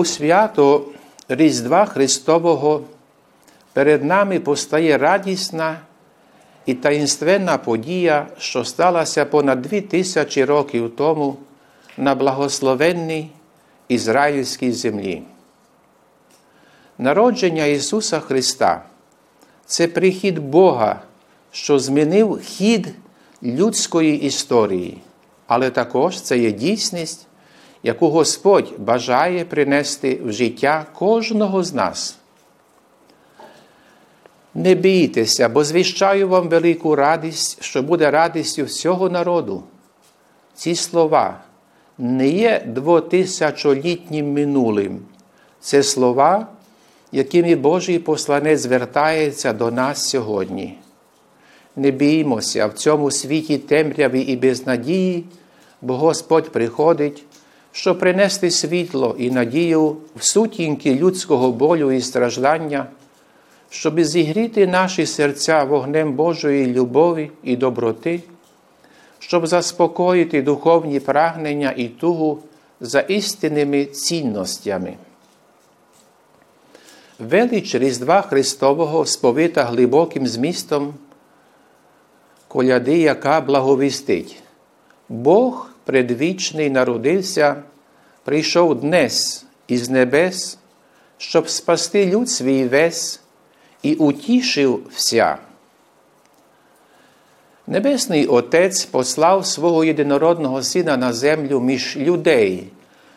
У свято Різдва Христового перед нами постає радісна і таїнственна подія, що сталася понад дві тисячі років тому на благословенній ізраїльській землі. Народження Ісуса Христа це прихід Бога, що змінив хід людської історії, але також це є дійсність, яку Господь бажає принести в життя кожного з нас. Не бійтеся, бо звіщаю вам велику радість, що буде радістю всього народу. Ці слова не є двотисячолітнім минулим. Це слова, якими Божий посланець звертається до нас сьогодні. Не біймося в цьому світі темряві і безнадії, бо Господь приходить, щоб принести світло і надію в сутінки людського болю і страждання, щоб зігріти наші серця вогнем Божої любові і доброти, щоб заспокоїти духовні прагнення і тугу за істинними цінностями. Велич Різдва Христового сповита глибоким змістом коляди, яка благовістить. Бог предвічний народився, прийшов днес із небес, щоб спасти люд свій весь і утішив вся. Небесний Отець послав свого єдинородного Сина на землю між людей,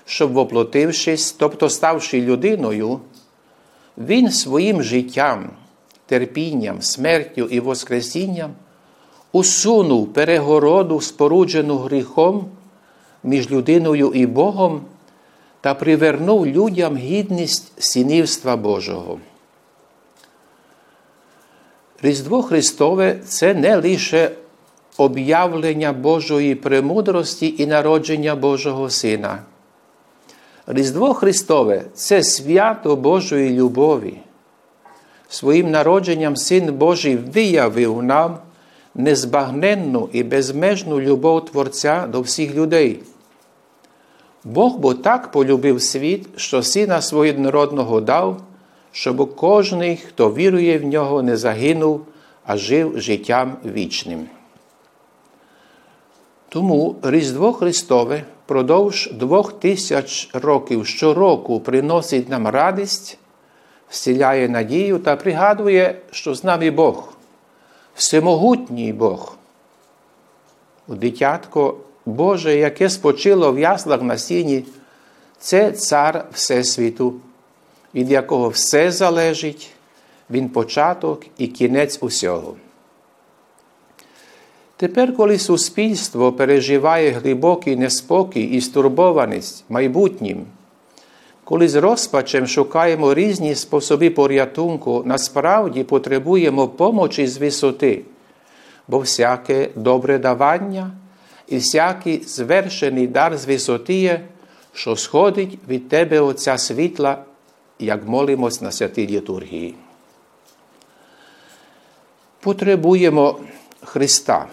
щоб, воплотившись, тобто ставши людиною, Він своїм життям, терпінням, смертю і Воскресінням усунув перегороду, споруджену гріхом між людиною і Богом та привернув людям гідність синівства Божого. Різдво Христове це не лише об'явлення Божої премудрості і народження Божого Сина. Різдво Христове це свято Божої любові. Своїм народженням Син Божий виявив нам незбагненну і безмежну любов Творця до всіх людей. Бог бо так полюбив світ, що Сина свого єдинородного дав, щоб кожний, хто вірує в нього, не загинув, а жив життям вічним. Тому Різдво Христове продовж двох тисяч років щороку приносить нам радість, вселяє надію та пригадує, що з нами Бог, всемогутній Бог. У дитятко Боже, яке спочило в яслах на сіні, це цар Всесвіту, від якого все залежить, він початок і кінець усього. Тепер, коли суспільство переживає глибокий неспокій і стурбованість майбутнім, коли з розпачем шукаємо різні способи порятунку, насправді потребуємо помочі з висоти, бо всяке добре давання і всякий звершений дар з висоти є, що сходить від Тебе Отця світла, як молимось на святій літургії. Потребуємо Христа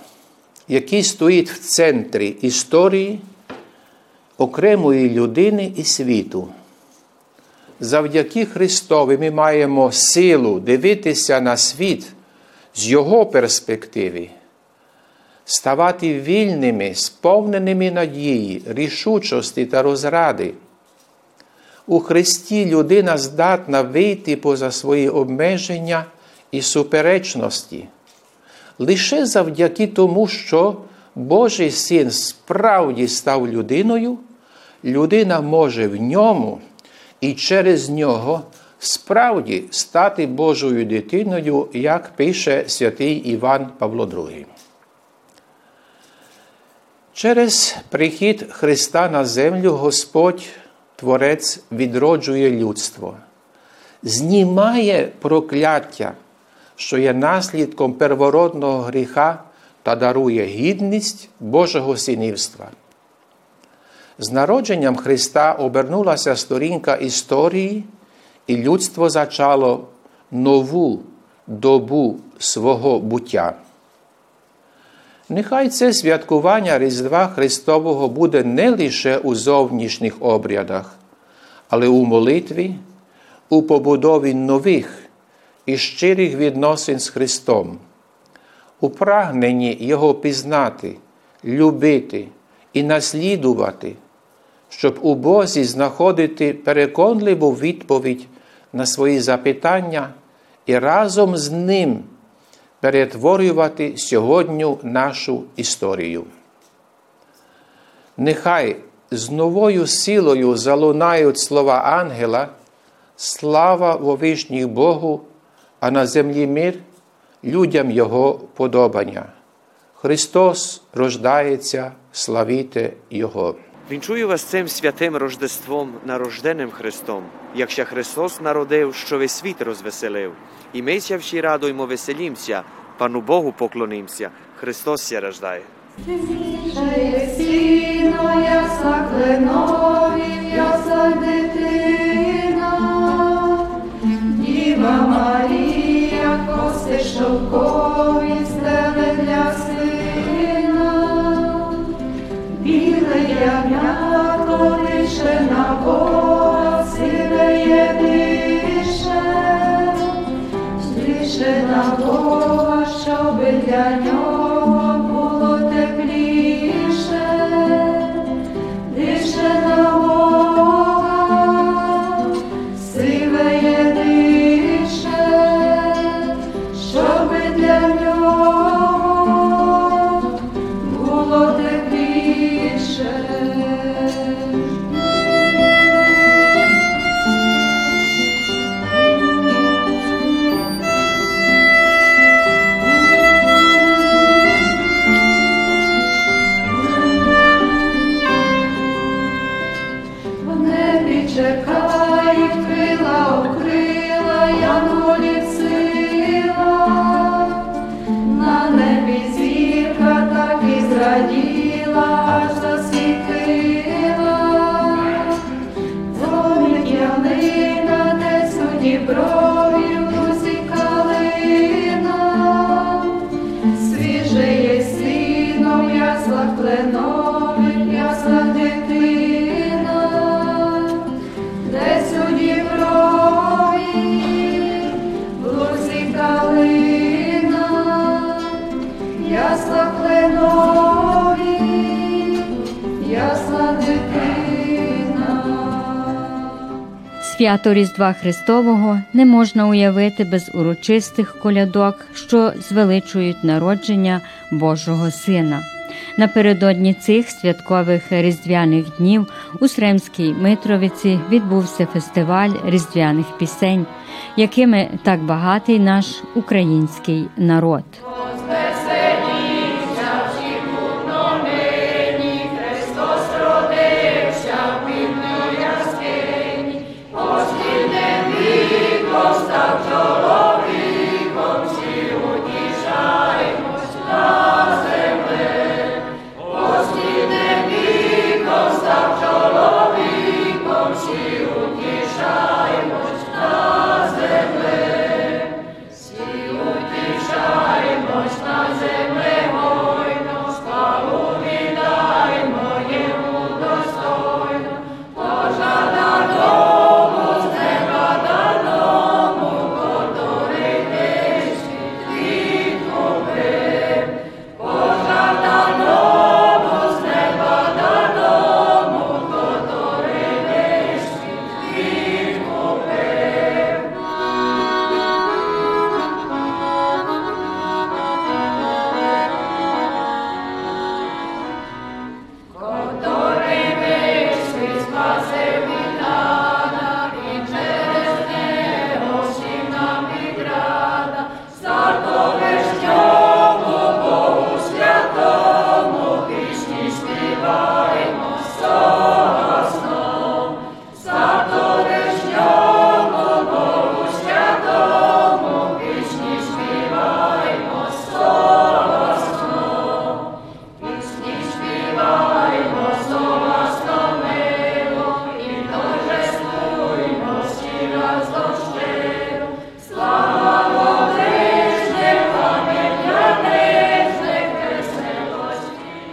який стоїть в центрі історії окремої людини і світу. Завдяки Христові ми маємо силу дивитися на світ з Його перспективи, ставати вільними, сповненими надії, рішучості та розради. У Христі людина здатна вийти поза свої обмеження і суперечності лише завдяки тому, що Божий син справді став людиною, людина може в ньому і через нього справді стати Божою дитиною, як пише святий Іван Павло II. Через прихід Христа на землю Господь Творець відроджує людство, знімає прокляття що є наслідком первородного гріха та дарує гідність Божого синівства. З народженням Христа обернулася сторінка історії, і людство зачало нову добу свого буття. Нехай це святкування Різдва Христового буде не лише у зовнішніх обрядах, але у молитві, у побудові нових і щирих відносин з Христом, у прагненні Його пізнати, любити і наслідувати, щоб у Бозі знаходити переконливу відповідь на свої запитання і разом з Ним перетворювати сьогоднішню нашу історію. Нехай з новою силою залунають слова ангела, слава вовишніх Богу, а на землі мир людям Його подобання. Христос рождається, славіте Його. Вінчую вас цим святим Рождеством, нарожденим Христом, якщо Христос народив, що весь світ розвеселив. І ми ся всі радуймо, веселімся, Пану Богу поклонимся, Христос ся рождає. Діва Марія, коси шовкові, Свято Різдва Христового не можна уявити без урочистих колядок, що звеличують народження Божого Сина. Напередодні цих святкових різдвяних днів у Сремській Митровиці відбувся фестиваль різдвяних пісень, якими так багатий наш український народ.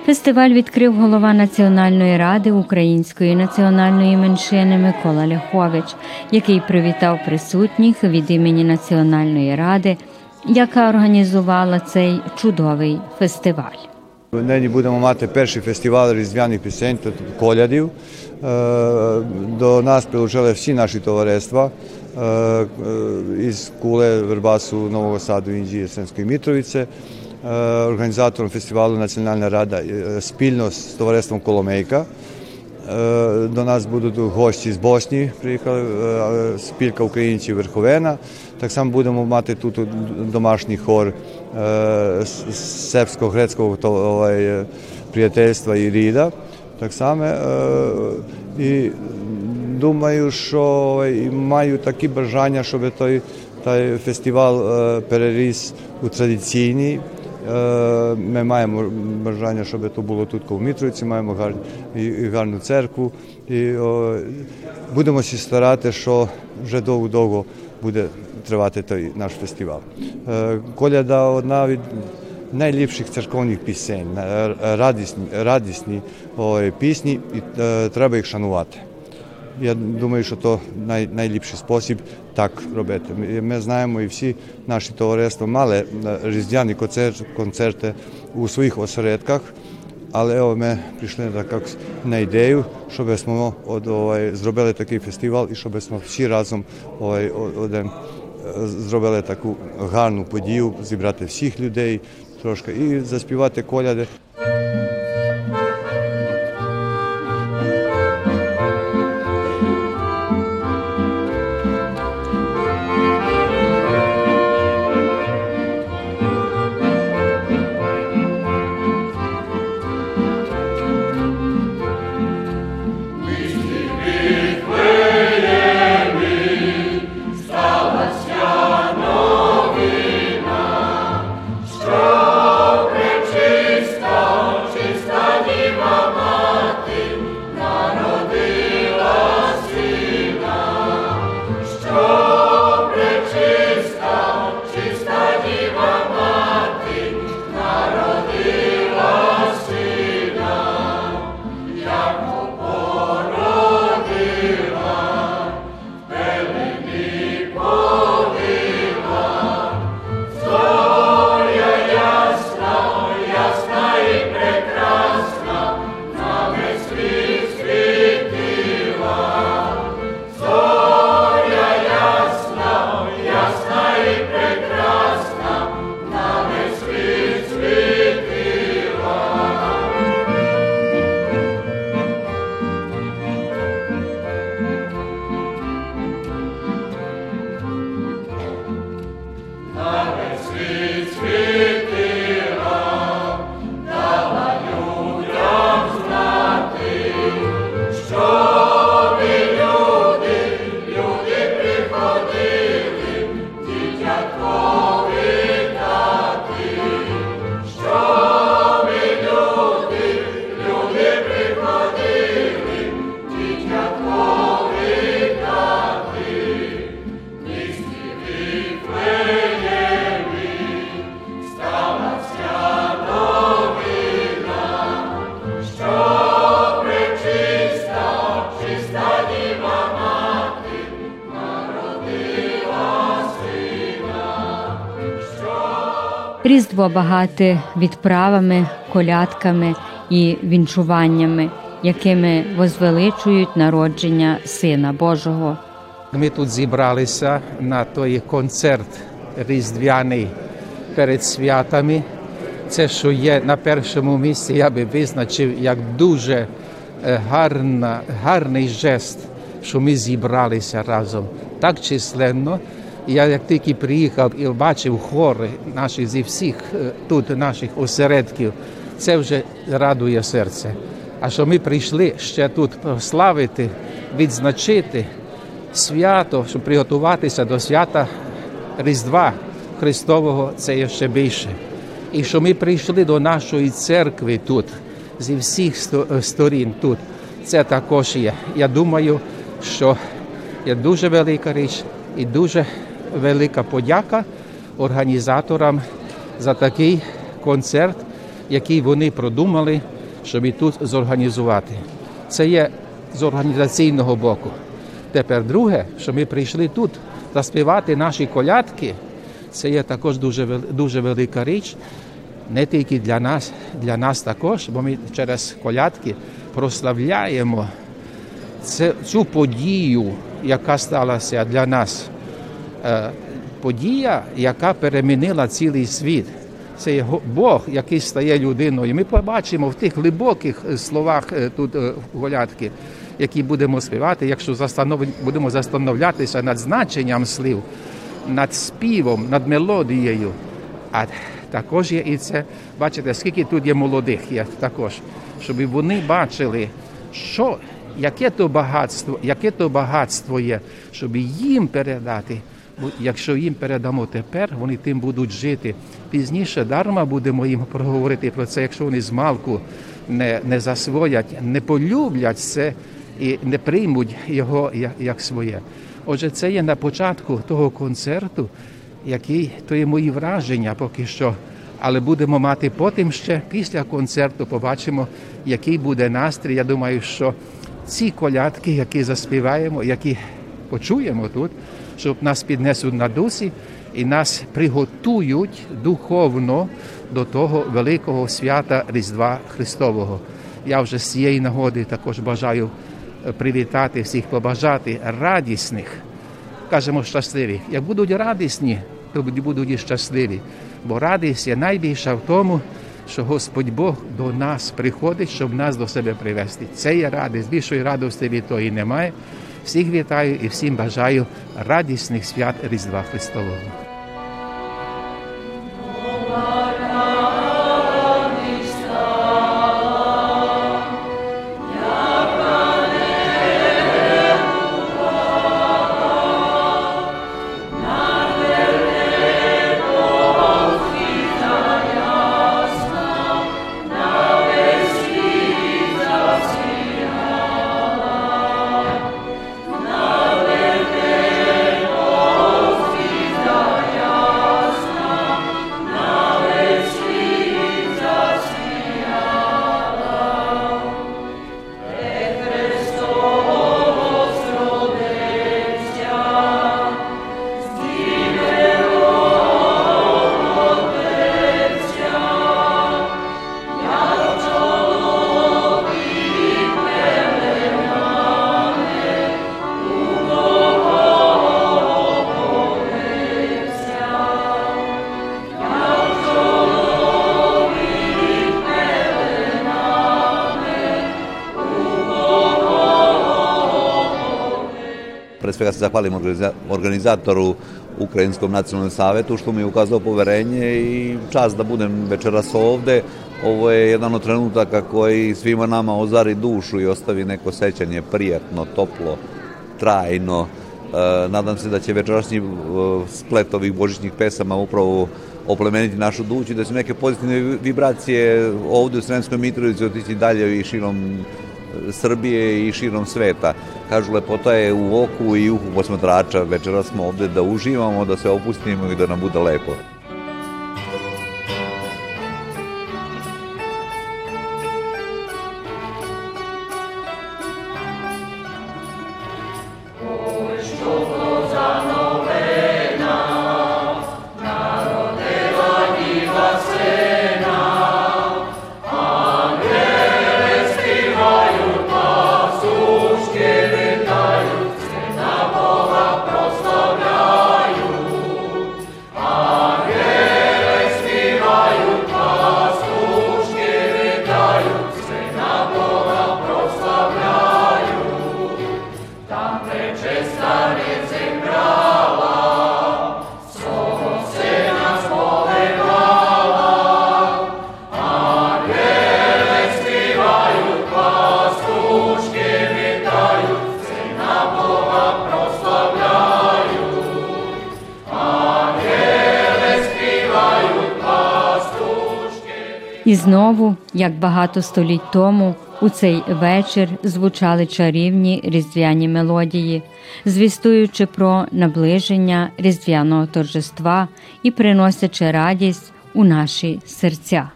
Фестиваль відкрив голова Національної ради української національної меншини Микола Ляхович, який привітав присутніх від імені Національної ради, яка організувала цей чудовий фестиваль. Нині будемо мати перший фестиваль різдвяних пісень, тобто колядів. Е, До нас прилучили всі наші товариства е, е, із Куле, Вербасу, Нового Саду, Інджії, Сенської Мітровиці. Е, Організатором фестивалу Національна рада е, спільно з товариством Коломейка. Е, До нас будуть гості з Босні, приїхали спілка українців Верховена. Так само будемо мати тут домашній хор сербсько-грецького е, приятельства і ріда. Так само і думаю, що маю такі бажання, щоб той, той фестиваль переріс у традиційний. Е, Ми маємо бажання, щоб це було тут коло Мітровиці, маємо гарну, церкву. І будемо старати, що вже довго-довго буде тривати той наш фестиваль. Е, Коляда одна від найліпших церковних пісень, е, радісні, радісні пісні, і треба їх шанувати. Я думаю, що то най, найліпший спосіб так робити. Ми, ми знаємо, і всі наші товариства мали е, різдвяні концерт, концерти у своїх осередках, але ми прийшли так, на ідею, щоб ми зробили такий фестиваль і щоб ми всі разом один, е, зробили таку гарну подію, зібрати всіх людей трошки і заспівати коляди. Різдво багате відправами, колядками і вінчуваннями, якими возвеличують народження Сина Божого. Ми тут зібралися на той концерт різдвяний перед святами. Це, що є на першому місці, я би визначив як дуже е, гарна, гарний жест, що ми зібралися разом так численно. Я як тільки приїхав і бачив хори наші зі всіх е, тут наших осередків, це вже радує серце. А що ми прийшли ще тут славити, відзначити свято, щоб приготуватися до свята Різдва Христового, це є ще більше. І що ми прийшли до нашої церкви тут, зі всіх сторін тут, це також є. Я думаю, що є дуже велика річ і дуже велика подяка організаторам за такий концерт, який вони продумали щоб і тут зорганізувати. Це є з організаційного боку. Тепер друге, що ми прийшли тут заспівати наші колядки, це є також дуже, дуже велика річ, не тільки для нас, для нас також, бо ми через колядки прославляємо цю подію, яка сталася для нас. Е, подія, яка перемінила цілий світ. Це Бог, який стає людиною. Ми побачимо в тих глибоких е, словах е, тут колядки, які будемо співати, якщо застанов... будемо застановлятися над значенням слів, над співом, над мелодією. А також є і це, бачите, скільки тут є молодих, є також, щоб вони бачили, що, яке то багатство, яке то багатство є, щоб їм передати. Якщо їм передамо тепер, вони тим будуть жити. Пізніше дарма будемо їм проговорити про це, якщо вони з малку не, не засвоять, не полюблять це і не приймуть його як, як своє. Отже, це є на початку того концерту, який то є мої враження поки що. Але будемо мати потім ще після концерту, побачимо, який буде настрій. Я думаю, що ці колядки, які заспіваємо, які почуємо тут, щоб нас піднесуть на дусі і нас приготують духовно до того великого свята Різдва Христового. Я вже з цієї нагоди також бажаю е, привітати всіх, побажати радісних кажемо щасливі. Як будуть радісні, то будуть і щасливі. Бо радість є найбільша в тому, що Господь Бог до нас приходить, щоб нас до себе привести. Це є радість. Більшої радості від того і немає. Всіх вітаю і всім бажаю радісних свят Різдва Христового. Svega se zahvalim organiza- organizatoru Ukrajinskom nacionalnom savetu što mi je ukazao poverenje i čast da budem večeras ovde. Ovo je jedan od trenutaka koji svima nama ozari dušu i ostavi neko sećanje prijatno, toplo, trajno. E, nadam se da će večerašnji e, splet ovih božićnih pesama upravo oplemeniti našu duću da će neke pozitivne vibracije ovde u Sremskoj Mitrovici otići dalje i širom Srbije i širom sveta. Kažu, lepota je u oku i uhu posmatrača. Večera smo ovde da uživamo, da se opustimo i da nam bude lepo. Знову, як багато століть тому, у цей вечір звучали чарівні різдвяні мелодії, звістуючи про наближення різдвяного торжества і приносячи радість у наші серця.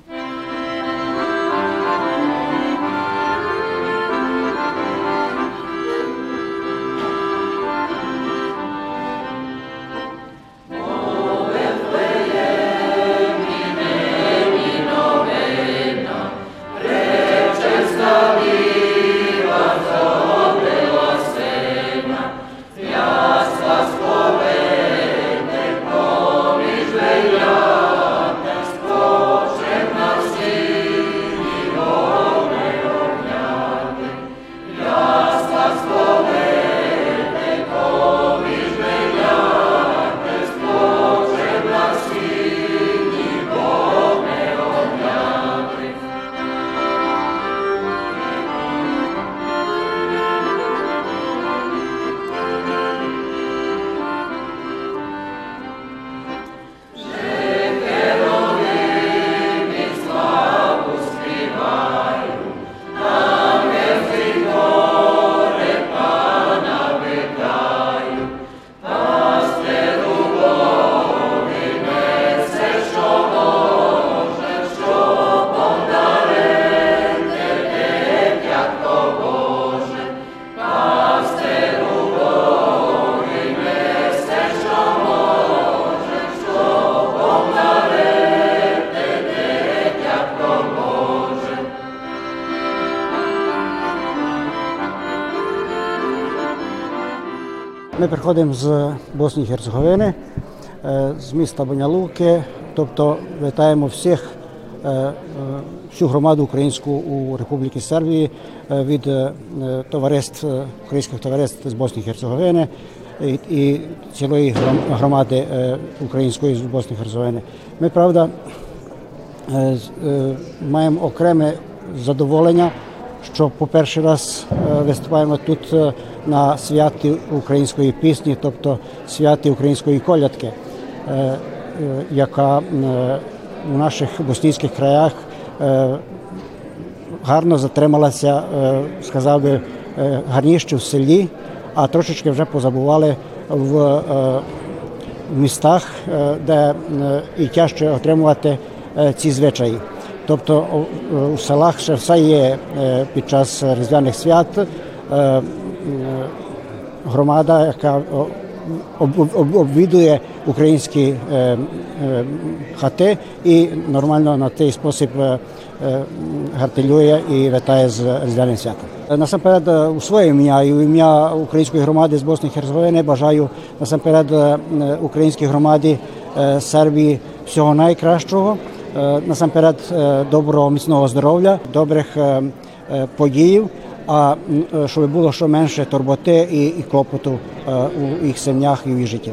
Приходимо з Босні і Герцеговини, е, з міста Банялуки, тобто вітаємо всіх, е, е, всю громаду українську у Республіці Сербії від товариств, українських товариств з Босні і Герцеговини і, цілої громади української з Босні і Герцеговини. Ми, правда, маємо окреме задоволення, що по перший раз е, виступаємо тут е, на святі української пісні, тобто святі української колядки, е, яка у наших боснійських краях гарно затрималася, сказав би, гарніше в селі, а трошечки вже позабували в містах, де і тяжче отримувати ці звичаї. Тобто у селах ще все є е, під час різдвяних свят е, е, громада, яка обвідує українські е, е, хати і нормально на той спосіб е, е, гартелює і вітає з різдвяним святом. Насамперед, е, у своє ім'я і в ім'я української громади з Босни і Херцеговини бажаю насамперед е, українській громаді е, Сербії всього найкращого. Е, Насамперед, е, доброго міцного здоров'я, добрих е, подіїв, а щоб було що менше турботи і, клопоту у їх сім'ях і в їх житті.